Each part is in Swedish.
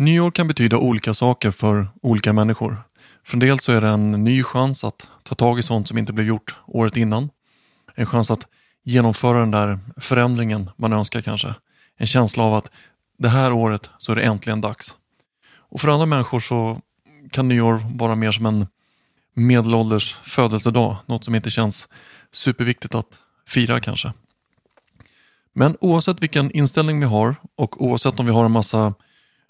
Nyår kan betyda olika saker för olika människor. För en del så är det en ny chans att ta tag i sånt som inte blev gjort året innan. En chans att genomföra den där förändringen man önskar kanske. En känsla av att det här året så är det äntligen dags. Och för andra människor så kan nyår vara mer som en medelålders födelsedag. Något som inte känns superviktigt att fira kanske. Men oavsett vilken inställning vi har och oavsett om vi har en massa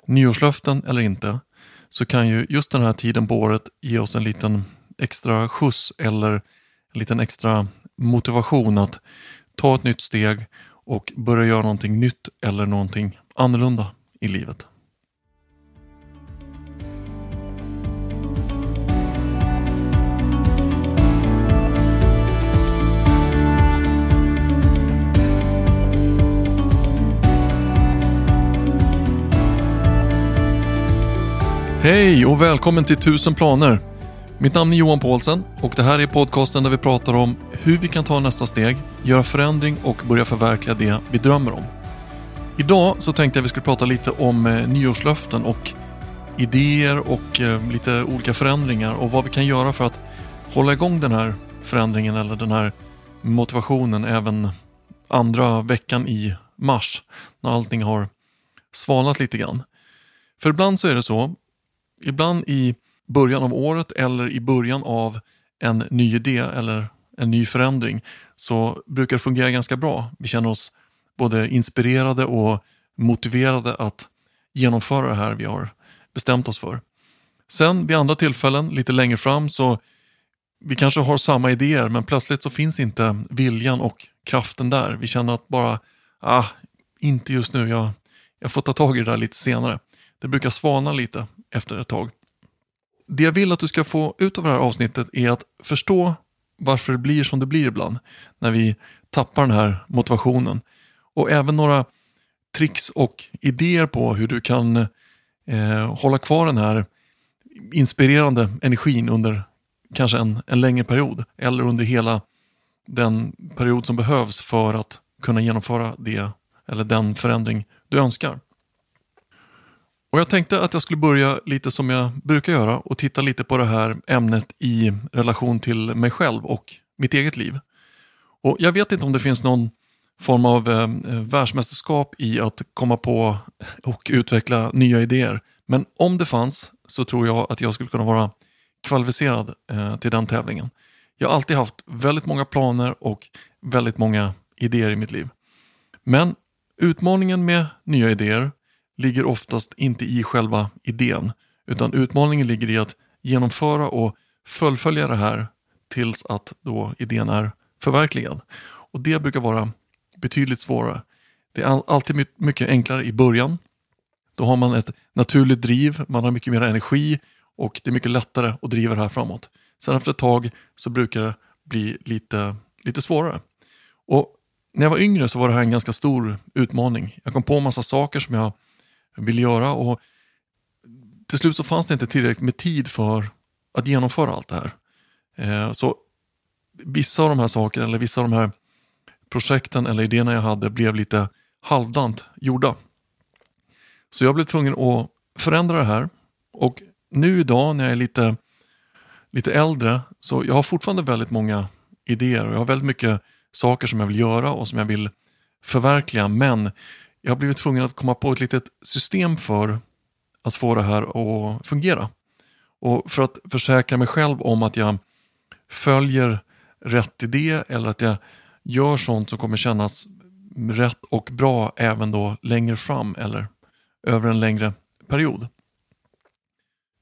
nyårslöften eller inte så kan ju just den här tiden på året ge oss en liten extra skjuts eller en liten extra motivation att ta ett nytt steg och börja göra någonting nytt eller någonting annorlunda i livet. Hej och välkommen till 1000 planer. Mitt namn är Johan Paulsen och det här är podcasten där vi pratar om hur vi kan ta nästa steg, göra förändring och börja förverkliga det vi drömmer om. Idag så tänkte jag vi skulle prata lite om eh, nyårslöften och idéer och eh, lite olika förändringar och vad vi kan göra för att hålla igång den här förändringen eller den här motivationen även andra veckan i mars när allting har svalnat lite grann. För ibland så är det så ibland i början av året eller i början av en ny idé eller en ny förändring så brukar det fungera ganska bra. Vi känner oss både inspirerade och motiverade att genomföra det här vi har bestämt oss för. Sen vid andra tillfällen lite längre fram så vi kanske har samma idéer men plötsligt så finns inte viljan och kraften där. Vi känner att bara, ah, inte just nu, jag, jag får ta tag i det där lite senare. Det brukar svalna lite efter ett tag. Det jag vill att du ska få ut av det här avsnittet är att förstå varför det blir som det blir ibland när vi tappar den här motivationen. Och även några tricks och idéer på hur du kan eh, hålla kvar den här inspirerande energin under kanske en, en längre period eller under hela den period som behövs för att kunna genomföra det eller den förändring du önskar. Och Jag tänkte att jag skulle börja lite som jag brukar göra och titta lite på det här ämnet i relation till mig själv och mitt eget liv. Och Jag vet inte om det finns någon form av eh, eh, världsmästerskap i att komma på och utveckla nya idéer. Men om det fanns så tror jag att jag skulle kunna vara kvalificerad eh, till den tävlingen. Jag har alltid haft väldigt många planer och väldigt många idéer i mitt liv. Men utmaningen med nya idéer ligger oftast inte i själva idén, utan utmaningen ligger i att genomföra och fullfölja det här tills att då idén är förverkligad. Och Det brukar vara betydligt svårare. Det är alltid mycket enklare i början. Då har man ett naturligt driv, man har mycket mer energi och det är mycket lättare att driva det här framåt. Sen efter ett tag så brukar det bli lite, lite svårare. Och när jag var yngre så var det här en ganska stor utmaning. Jag kom på en massa saker som jag vill göra. Och till slut så fanns det inte tillräckligt med tid för att genomföra allt det här. Eh, så vissa av de här sakerna eller vissa av de här projekten eller idéerna jag hade blev lite halvdant gjorda. Så jag blev tvungen att förändra det här och nu idag när jag är lite, lite äldre så jag har fortfarande väldigt många idéer och jag har väldigt mycket saker som jag vill göra och som jag vill förverkliga men jag har blivit tvungen att komma på ett litet system för att få det här att fungera. Och för att försäkra mig själv om att jag följer rätt idé eller att jag gör sånt som kommer kännas rätt och bra även då längre fram eller över en längre period.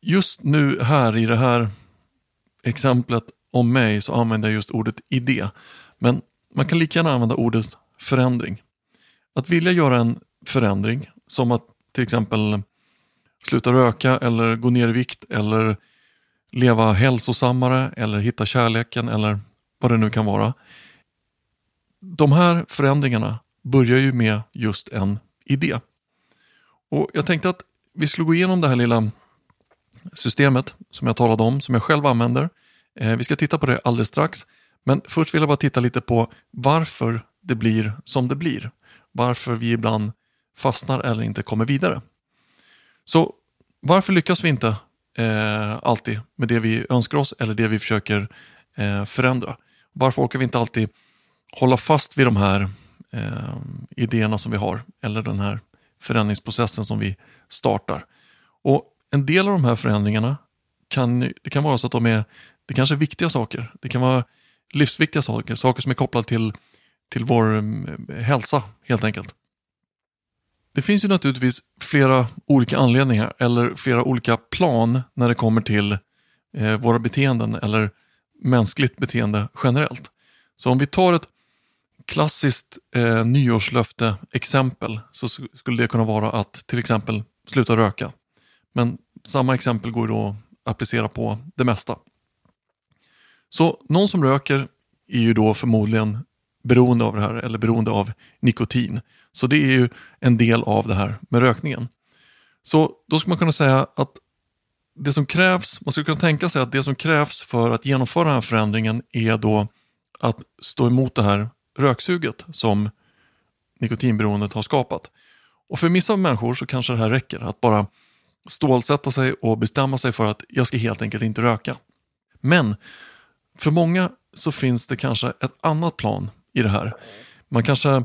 Just nu här i det här exemplet om mig så använder jag just ordet idé. Men man kan lika gärna använda ordet förändring. Att vilja göra en förändring, som att till exempel sluta röka eller gå ner i vikt eller leva hälsosammare eller hitta kärleken eller vad det nu kan vara. De här förändringarna börjar ju med just en idé. Och Jag tänkte att vi skulle gå igenom det här lilla systemet som jag talade om, som jag själv använder. Eh, vi ska titta på det alldeles strax. Men först vill jag bara titta lite på varför det blir som det blir varför vi ibland fastnar eller inte kommer vidare. Så varför lyckas vi inte eh, alltid med det vi önskar oss eller det vi försöker eh, förändra? Varför orkar vi inte alltid hålla fast vid de här eh, idéerna som vi har eller den här förändringsprocessen som vi startar? Och En del av de här förändringarna kan, det kan vara så att de är, det kanske är viktiga saker. Det kan vara livsviktiga saker, saker som är kopplade till, till vår eh, hälsa helt enkelt. Det finns ju naturligtvis flera olika anledningar eller flera olika plan när det kommer till eh, våra beteenden eller mänskligt beteende generellt. Så om vi tar ett klassiskt eh, nyårslöfte-exempel så skulle det kunna vara att till exempel sluta röka. Men samma exempel går då att applicera på det mesta. Så någon som röker är ju då förmodligen beroende av det här eller beroende av nikotin. Så det är ju en del av det här med rökningen. Så då skulle man kunna säga att det som krävs, man skulle kunna tänka sig att det som krävs för att genomföra den här förändringen är då att stå emot det här röksuget som nikotinberoendet har skapat. Och för vissa människor så kanske det här räcker, att bara stålsätta sig och bestämma sig för att jag ska helt enkelt inte röka. Men för många så finns det kanske ett annat plan i det här. Man kanske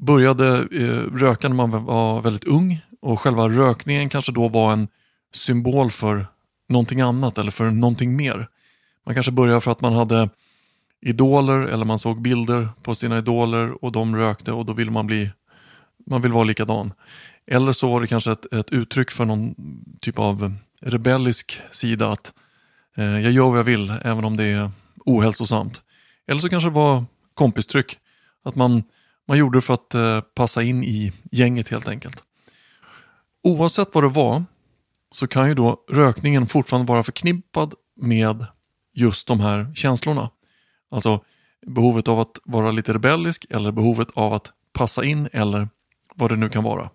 började eh, röka när man var väldigt ung och själva rökningen kanske då var en symbol för någonting annat eller för någonting mer. Man kanske började för att man hade idoler eller man såg bilder på sina idoler och de rökte och då vill man bli, man vill vara likadan. Eller så var det kanske ett, ett uttryck för någon typ av rebellisk sida att eh, jag gör vad jag vill även om det är ohälsosamt. Eller så kanske det var kompistryck. Att man, man gjorde det för att eh, passa in i gänget helt enkelt. Oavsett vad det var så kan ju då rökningen fortfarande vara förknippad med just de här känslorna. Alltså behovet av att vara lite rebellisk eller behovet av att passa in eller vad det nu kan vara.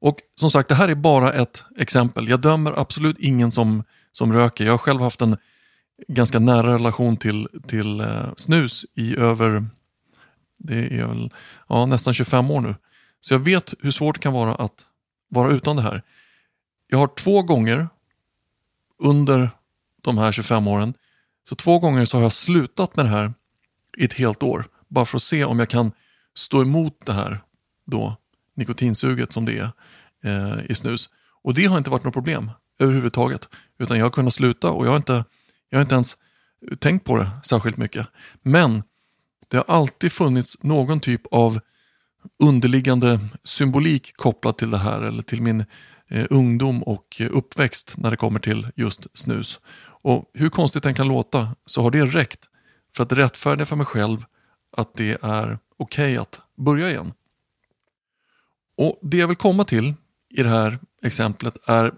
Och som sagt, det här är bara ett exempel. Jag dömer absolut ingen som, som röker. Jag har själv haft en ganska nära relation till, till eh, snus i över det är väl, ja, nästan 25 år nu. Så jag vet hur svårt det kan vara att vara utan det här. Jag har två gånger under de här 25 åren, så två gånger så har jag slutat med det här i ett helt år. Bara för att se om jag kan stå emot det här då, nikotinsuget som det är eh, i snus. Och det har inte varit något problem överhuvudtaget. Utan jag har kunnat sluta och jag har inte, jag har inte ens tänkt på det särskilt mycket. Men det har alltid funnits någon typ av underliggande symbolik kopplat till det här eller till min eh, ungdom och eh, uppväxt när det kommer till just snus. Och hur konstigt den kan låta så har det räckt för att rättfärdiga för mig själv att det är okej okay att börja igen. Och Det jag vill komma till i det här exemplet är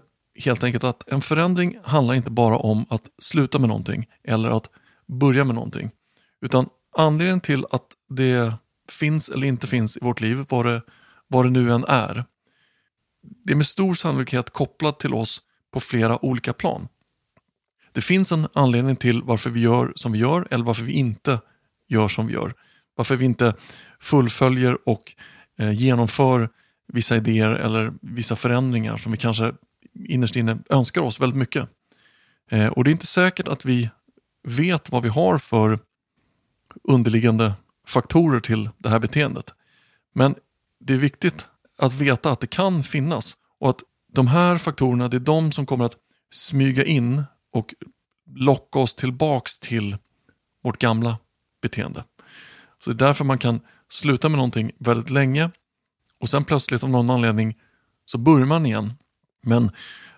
helt enkelt att en förändring handlar inte bara om att sluta med någonting eller att börja med någonting. Utan anledningen till att det finns eller inte finns i vårt liv, vad det, vad det nu än är, det är med stor sannolikhet kopplat till oss på flera olika plan. Det finns en anledning till varför vi gör som vi gör eller varför vi inte gör som vi gör. Varför vi inte fullföljer och eh, genomför vissa idéer eller vissa förändringar som vi kanske innerst inne önskar oss väldigt mycket. Eh, och det är inte säkert att vi vet vad vi har för underliggande faktorer till det här beteendet. Men det är viktigt att veta att det kan finnas och att de här faktorerna det är de som kommer att smyga in och locka oss tillbaks till vårt gamla beteende. Så det är därför man kan sluta med någonting väldigt länge och sen plötsligt av någon anledning så börjar man igen. Men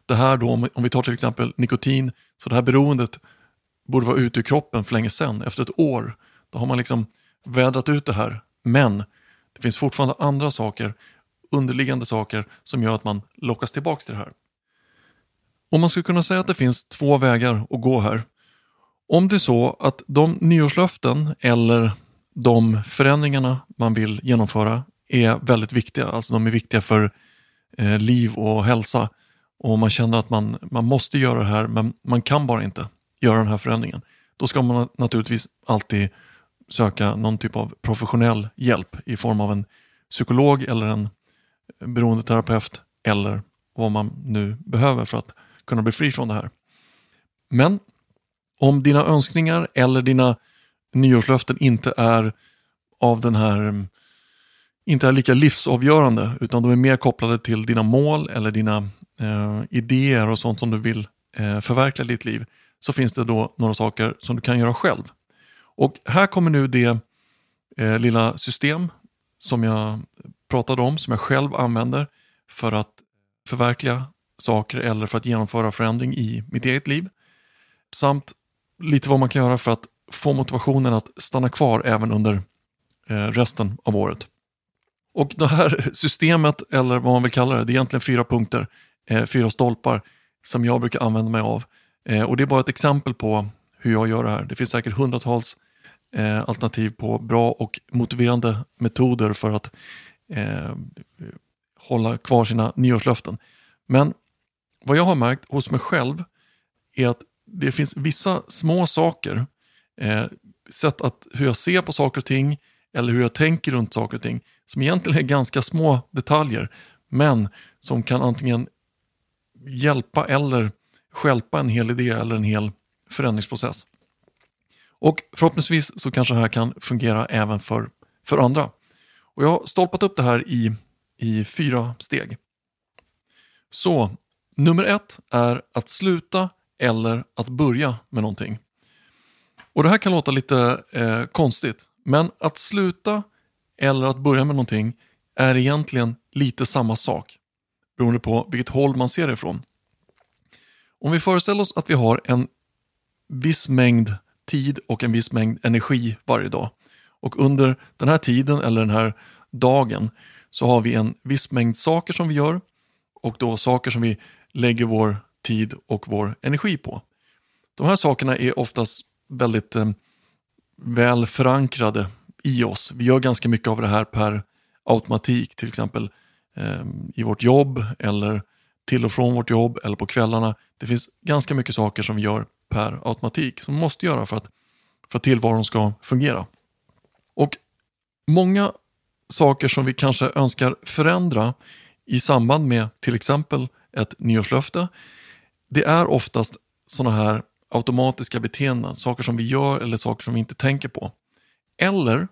det här då, om vi tar till exempel nikotin, så det här beroendet borde vara ute ur kroppen för länge sedan. Efter ett år, då har man liksom vädrat ut det här. Men det finns fortfarande andra saker, underliggande saker, som gör att man lockas tillbaka till det här. Och man skulle kunna säga att det finns två vägar att gå här. Om det är så att de nyårslöften eller de förändringarna man vill genomföra är väldigt viktiga. Alltså de är viktiga för eh, liv och hälsa. Och man känner att man, man måste göra det här men man kan bara inte göra den här förändringen. Då ska man naturligtvis alltid söka någon typ av professionell hjälp i form av en psykolog eller en beroendeterapeut eller vad man nu behöver för att kunna bli fri från det här. Men om dina önskningar eller dina nyårslöften inte är av den här inte är lika livsavgörande utan de är mer kopplade till dina mål eller dina eh, idéer och sånt som du vill eh, förverkliga i ditt liv så finns det då några saker som du kan göra själv. Och här kommer nu det eh, lilla system som jag pratade om, som jag själv använder för att förverkliga saker eller för att genomföra förändring i mitt eget liv. Samt lite vad man kan göra för att få motivationen att stanna kvar även under eh, resten av året. Och det här systemet, eller vad man vill kalla det, det är egentligen fyra punkter, eh, fyra stolpar som jag brukar använda mig av. Eh, och det är bara ett exempel på hur jag gör det här. Det finns säkert hundratals eh, alternativ på bra och motiverande metoder för att eh, hålla kvar sina nyårslöften. Men vad jag har märkt hos mig själv är att det finns vissa små saker, eh, sätt att hur jag ser på saker och ting eller hur jag tänker runt saker och ting som egentligen är ganska små detaljer men som kan antingen hjälpa eller skälpa en hel idé eller en hel förändringsprocess. Och förhoppningsvis så kanske det här kan fungera även för, för andra. Och Jag har stolpat upp det här i, i fyra steg. Så nummer ett är att sluta eller att börja med någonting. Och Det här kan låta lite eh, konstigt, men att sluta eller att börja med någonting är egentligen lite samma sak, beroende på vilket håll man ser det ifrån. Om vi föreställer oss att vi har en viss mängd tid och en viss mängd energi varje dag. Och under den här tiden eller den här dagen så har vi en viss mängd saker som vi gör och då saker som vi lägger vår tid och vår energi på. De här sakerna är oftast väldigt eh, väl förankrade i oss. Vi gör ganska mycket av det här per automatik, till exempel eh, i vårt jobb eller till och från vårt jobb eller på kvällarna. Det finns ganska mycket saker som vi gör per automatik som vi måste göra för att, för att tillvaron ska fungera. Och Många saker som vi kanske önskar förändra i samband med till exempel ett nyårslöfte det är oftast sådana här automatiska beteenden, saker som vi gör eller saker som vi inte tänker på. Eller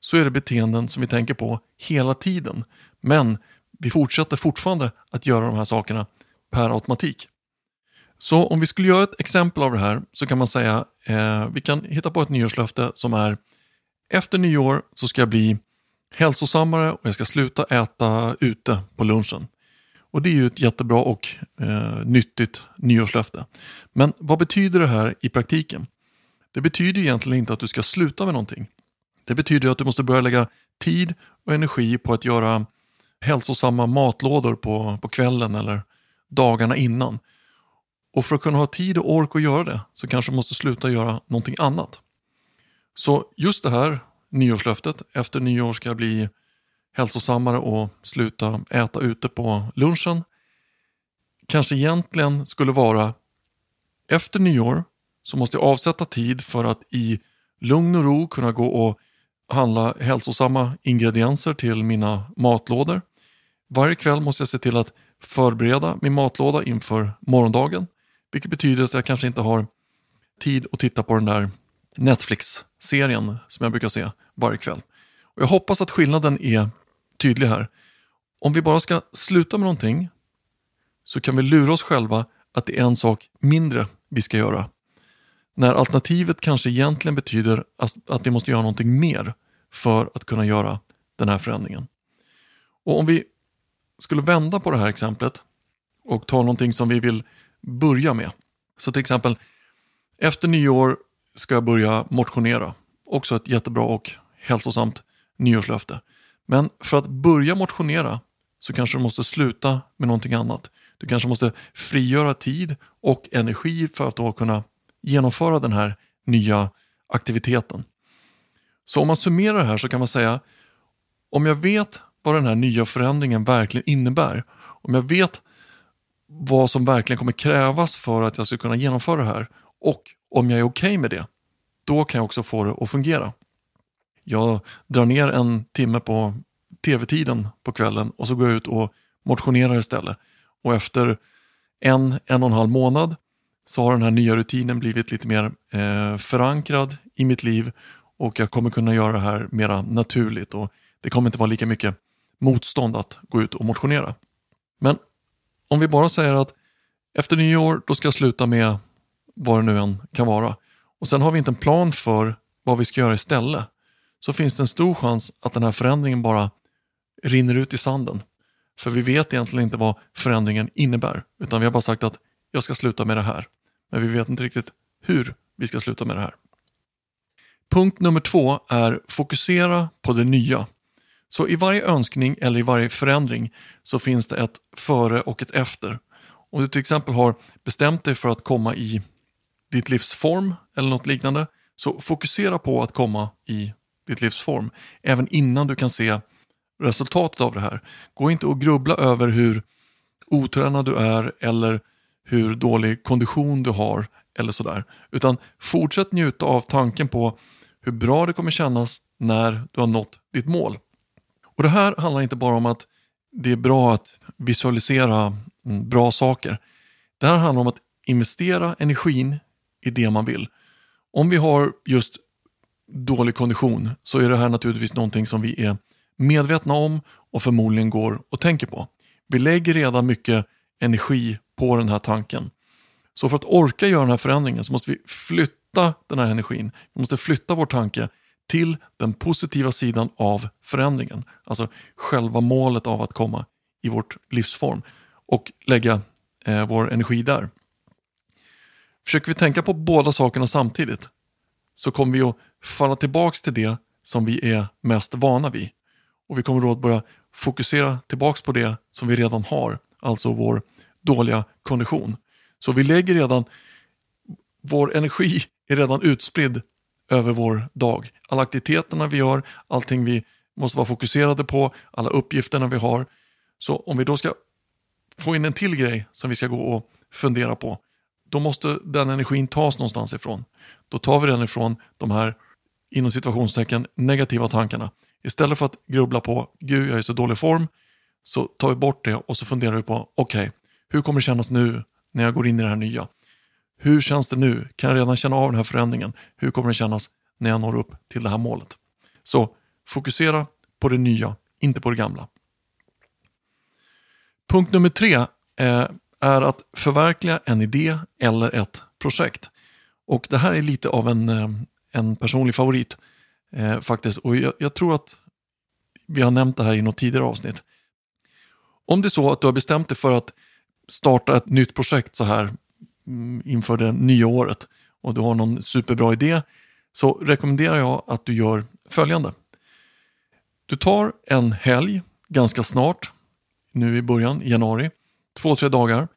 så är det beteenden som vi tänker på hela tiden, men vi fortsätter fortfarande att göra de här sakerna per automatik. Så om vi skulle göra ett exempel av det här så kan man säga, eh, vi kan hitta på ett nyårslöfte som är efter nyår så ska jag bli hälsosammare och jag ska sluta äta ute på lunchen. Och Det är ju ett jättebra och eh, nyttigt nyårslöfte. Men vad betyder det här i praktiken? Det betyder egentligen inte att du ska sluta med någonting. Det betyder att du måste börja lägga tid och energi på att göra hälsosamma matlådor på, på kvällen eller dagarna innan. Och för att kunna ha tid och ork att göra det så kanske du måste sluta göra någonting annat. Så just det här nyårslöftet, efter nyår ska jag bli hälsosammare och sluta äta ute på lunchen kanske egentligen skulle vara efter nyår så måste jag avsätta tid för att i lugn och ro kunna gå och handla hälsosamma ingredienser till mina matlådor. Varje kväll måste jag se till att förbereda min matlåda inför morgondagen. Vilket betyder att jag kanske inte har tid att titta på den där Netflix-serien som jag brukar se varje kväll. Och jag hoppas att skillnaden är tydlig här. Om vi bara ska sluta med någonting så kan vi lura oss själva att det är en sak mindre vi ska göra. När alternativet kanske egentligen betyder att vi måste göra någonting mer för att kunna göra den här förändringen. Och Om vi skulle vända på det här exemplet och ta någonting som vi vill börja med. Så till exempel, efter nyår ska jag börja motionera. Också ett jättebra och hälsosamt nyårslöfte. Men för att börja motionera så kanske du måste sluta med någonting annat. Du kanske måste frigöra tid och energi för att då kunna genomföra den här nya aktiviteten. Så om man summerar det här så kan man säga om jag vet vad den här nya förändringen verkligen innebär, om jag vet vad som verkligen kommer krävas för att jag ska kunna genomföra det här och om jag är okej okay med det, då kan jag också få det att fungera jag drar ner en timme på tv-tiden på kvällen och så går jag ut och motionerar istället. Och efter en, en och en halv månad så har den här nya rutinen blivit lite mer eh, förankrad i mitt liv och jag kommer kunna göra det här mera naturligt och det kommer inte vara lika mycket motstånd att gå ut och motionera. Men om vi bara säger att efter nyår då ska jag sluta med vad det nu än kan vara och sen har vi inte en plan för vad vi ska göra istället så finns det en stor chans att den här förändringen bara rinner ut i sanden. För vi vet egentligen inte vad förändringen innebär utan vi har bara sagt att jag ska sluta med det här. Men vi vet inte riktigt hur vi ska sluta med det här. Punkt nummer två är fokusera på det nya. Så i varje önskning eller i varje förändring så finns det ett före och ett efter. Om du till exempel har bestämt dig för att komma i ditt livs form eller något liknande så fokusera på att komma i ditt livs form även innan du kan se resultatet av det här. Gå inte och grubbla över hur otränad du är eller hur dålig kondition du har eller sådär. Utan fortsätt njuta av tanken på hur bra det kommer kännas när du har nått ditt mål. Och Det här handlar inte bara om att det är bra att visualisera mm, bra saker. Det här handlar om att investera energin i det man vill. Om vi har just dålig kondition så är det här naturligtvis någonting som vi är medvetna om och förmodligen går och tänker på. Vi lägger redan mycket energi på den här tanken. Så för att orka göra den här förändringen så måste vi flytta den här energin. Vi måste flytta vår tanke till den positiva sidan av förändringen. Alltså själva målet av att komma i vårt livsform och lägga eh, vår energi där. Försöker vi tänka på båda sakerna samtidigt så kommer vi att falla tillbaks till det som vi är mest vana vid. Och vi kommer då att börja fokusera tillbaks på det som vi redan har, alltså vår dåliga kondition. Så vi lägger redan, vår energi är redan utspridd över vår dag. Alla aktiviteterna vi gör, allting vi måste vara fokuserade på, alla uppgifterna vi har. Så om vi då ska få in en till grej som vi ska gå och fundera på, då måste den energin tas någonstans ifrån. Då tar vi den ifrån de här inom situationstecken negativa tankarna. Istället för att grubbla på, gud jag är i så dålig form, så tar vi bort det och så funderar vi på, okej, okay, hur kommer det kännas nu när jag går in i det här nya? Hur känns det nu? Kan jag redan känna av den här förändringen? Hur kommer det kännas när jag når upp till det här målet? Så fokusera på det nya, inte på det gamla. Punkt nummer tre eh, är att förverkliga en idé eller ett projekt. Och Det här är lite av en, eh, en personlig favorit eh, faktiskt. Och jag, jag, tror att vi har nämnt det här i något tidigare avsnitt. Om det är så att du har bestämt dig för att starta ett nytt projekt så här mm, inför det nya året och du har någon superbra idé så rekommenderar jag att du gör följande. Du tar en helg ganska snart, nu i början, i januari, två, tre dagar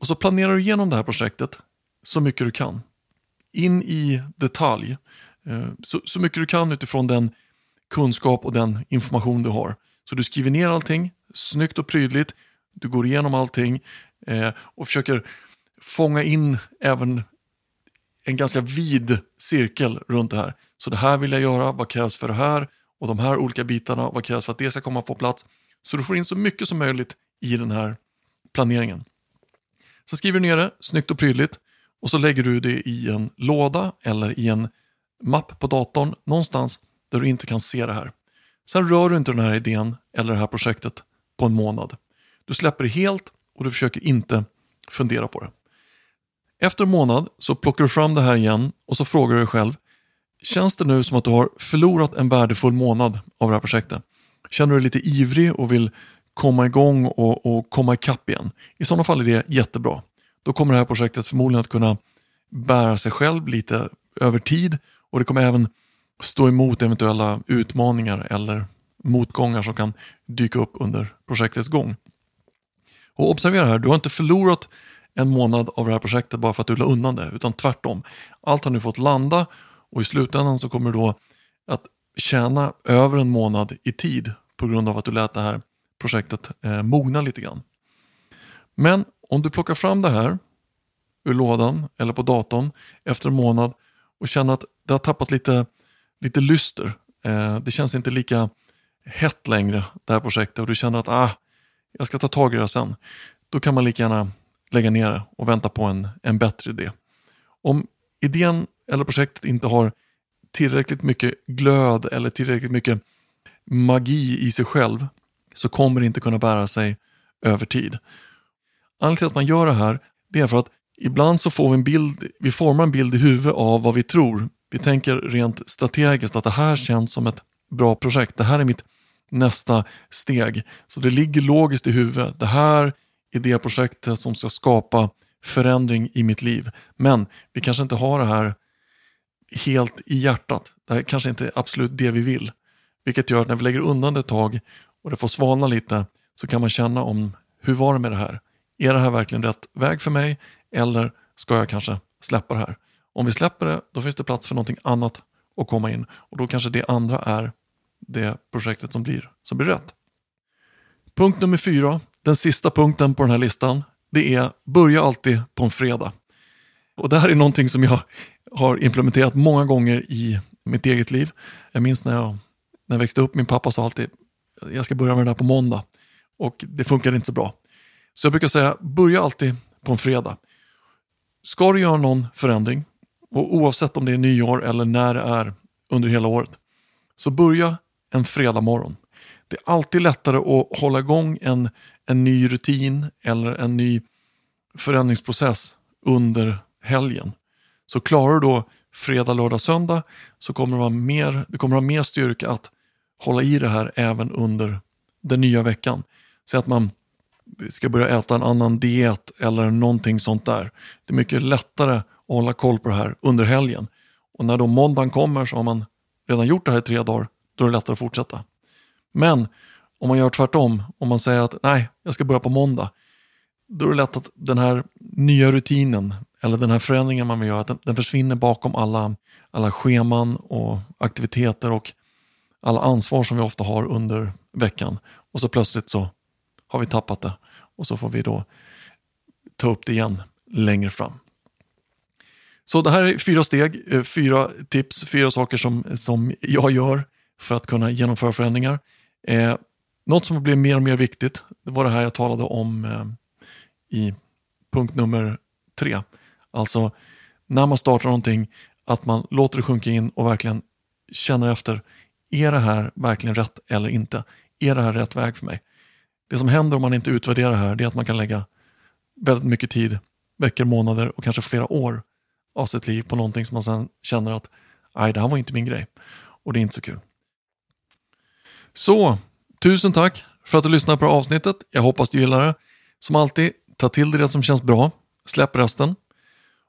och så planerar du igenom det här projektet så mycket du kan. In i detalj, eh, så, så mycket du kan utifrån den kunskap och den information du har. Så du skriver ner allting, snyggt och prydligt, du går igenom allting eh, och försöker fånga in även en ganska vid cirkel runt det här. Så det här vill jag göra, vad krävs för det här? Och de här olika bitarna, vad krävs för att det ska komma på plats? Så du får in så mycket som möjligt i den här planeringen. Så skriver du ner det, snyggt och prydligt, och så lägger du det i en låda eller i en mapp på datorn någonstans där du inte kan se det här. Sen rör du inte den här idén eller det här projektet på en månad. Du släpper det helt och du försöker inte fundera på det. Efter en månad så plockar du fram det här igen och så frågar du dig själv Känns det nu som att du har förlorat en värdefull månad av det här projektet? Känner du dig lite ivrig och vill komma igång och, och komma ikapp igen? I sådana fall är det jättebra. Då kommer det här projektet förmodligen att kunna bära sig själv lite över tid och det kommer även stå emot eventuella utmaningar eller motgångar som kan dyka upp under projektets gång. Och observera här, du har inte förlorat en månad av det här projektet bara för att du la undan det, utan tvärtom. Allt har nu fått landa och i slutändan så kommer du då att tjäna över en månad i tid på grund av att du lät det här projektet eh, mogna lite grann. Men om du plockar fram det här ur lådan eller på datorn efter en månad och känner att det har tappat lite, lite lyster. Eh, det känns inte lika hett längre det här projektet och du känner att ah, jag ska ta tag i det sen. då kan man lika gärna lägga ner det och vänta på en, en bättre idé. Om idén eller projektet inte har tillräckligt mycket glöd eller tillräckligt mycket magi i sig själv så kommer det inte kunna bära sig över tid. Anledningen till att man gör det här det är för att ibland så får vi en bild, vi formar en bild i huvudet av vad vi tror. Vi tänker rent strategiskt att det här känns som ett bra projekt. Det här är mitt nästa steg. Så det ligger logiskt i huvudet. Det här är det projektet som ska skapa förändring i mitt liv. Men vi kanske inte har det här helt i hjärtat. Det här kanske inte är absolut det vi vill. Vilket gör att när vi lägger undan det ett tag och det får svalna lite så kan man känna om hur var det med det här? Är det här verkligen rätt väg för mig eller ska jag kanske släppa det här? Om vi släpper det, då finns det plats för någonting annat att komma in och då kanske det andra är det projektet som blir, som blir rätt. Punkt nummer fyra, den sista punkten på den här listan, det är börja alltid på en fredag. Och det här är någonting som jag har implementerat många gånger i mitt eget liv. Jag minns när jag, när jag växte upp, min pappa sa alltid jag ska börja med det där på måndag. Och det funkade inte så bra. Så jag brukar säga, börja alltid på en fredag. Ska du göra någon förändring, och oavsett om det är nyår eller när det är under hela året, så börja en fredag morgon. Det är alltid lättare att hålla igång en, en ny rutin eller en ny förändringsprocess under helgen. Så klarar du då fredag, lördag, söndag så kommer du ha mer, du kommer ha mer styrka att hålla i det här även under den nya veckan. Säg att man ska börja äta en annan diet eller någonting sånt där. Det är mycket lättare att hålla koll på det här under helgen. Och när då måndagen kommer så har man redan gjort det här i tre dagar, då är det lättare att fortsätta. Men om man gör tvärtom, om man säger att nej, jag ska börja på måndag, då är det lätt att den här nya rutinen eller den här förändringen man vill göra, den, den försvinner bakom alla, alla scheman och aktiviteter och alla ansvar som vi ofta har under veckan. Och så plötsligt så har vi tappat det och så får vi då ta upp det igen längre fram. Så det här är fyra steg, eh, fyra tips, fyra saker som, som jag gör för att kunna genomföra förändringar. Eh, något som blir mer och mer viktigt, det var det här jag talade om eh, i punkt nummer tre. Alltså när man startar någonting, att man låter det sjunka in och verkligen känner efter, är det här verkligen rätt eller inte? Är det här rätt väg för mig? Det som händer om man inte utvärderar det här, det är att man kan lägga väldigt mycket tid, veckor, månader och kanske flera år av sitt liv på någonting som man sen känner att, nej det här var inte min grej. Och det är inte så kul. Så, tusen tack för att du lyssnade på det här avsnittet. Jag hoppas du gillar det. Som alltid, ta till dig det som känns bra. Släpp resten.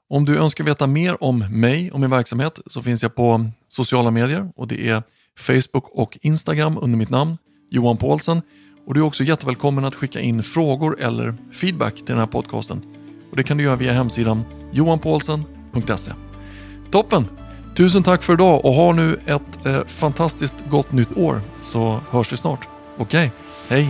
Om du önskar veta mer om mig och min verksamhet så finns jag på sociala medier och det är Facebook och Instagram under mitt namn, Johan Paulsen. Och du är också jättevälkommen att skicka in frågor eller feedback till den här podcasten. Och Det kan du göra via hemsidan johanpaulsen.se. Toppen! Tusen tack för idag och ha nu ett eh, fantastiskt gott nytt år så hörs vi snart. Okej, okay. hej!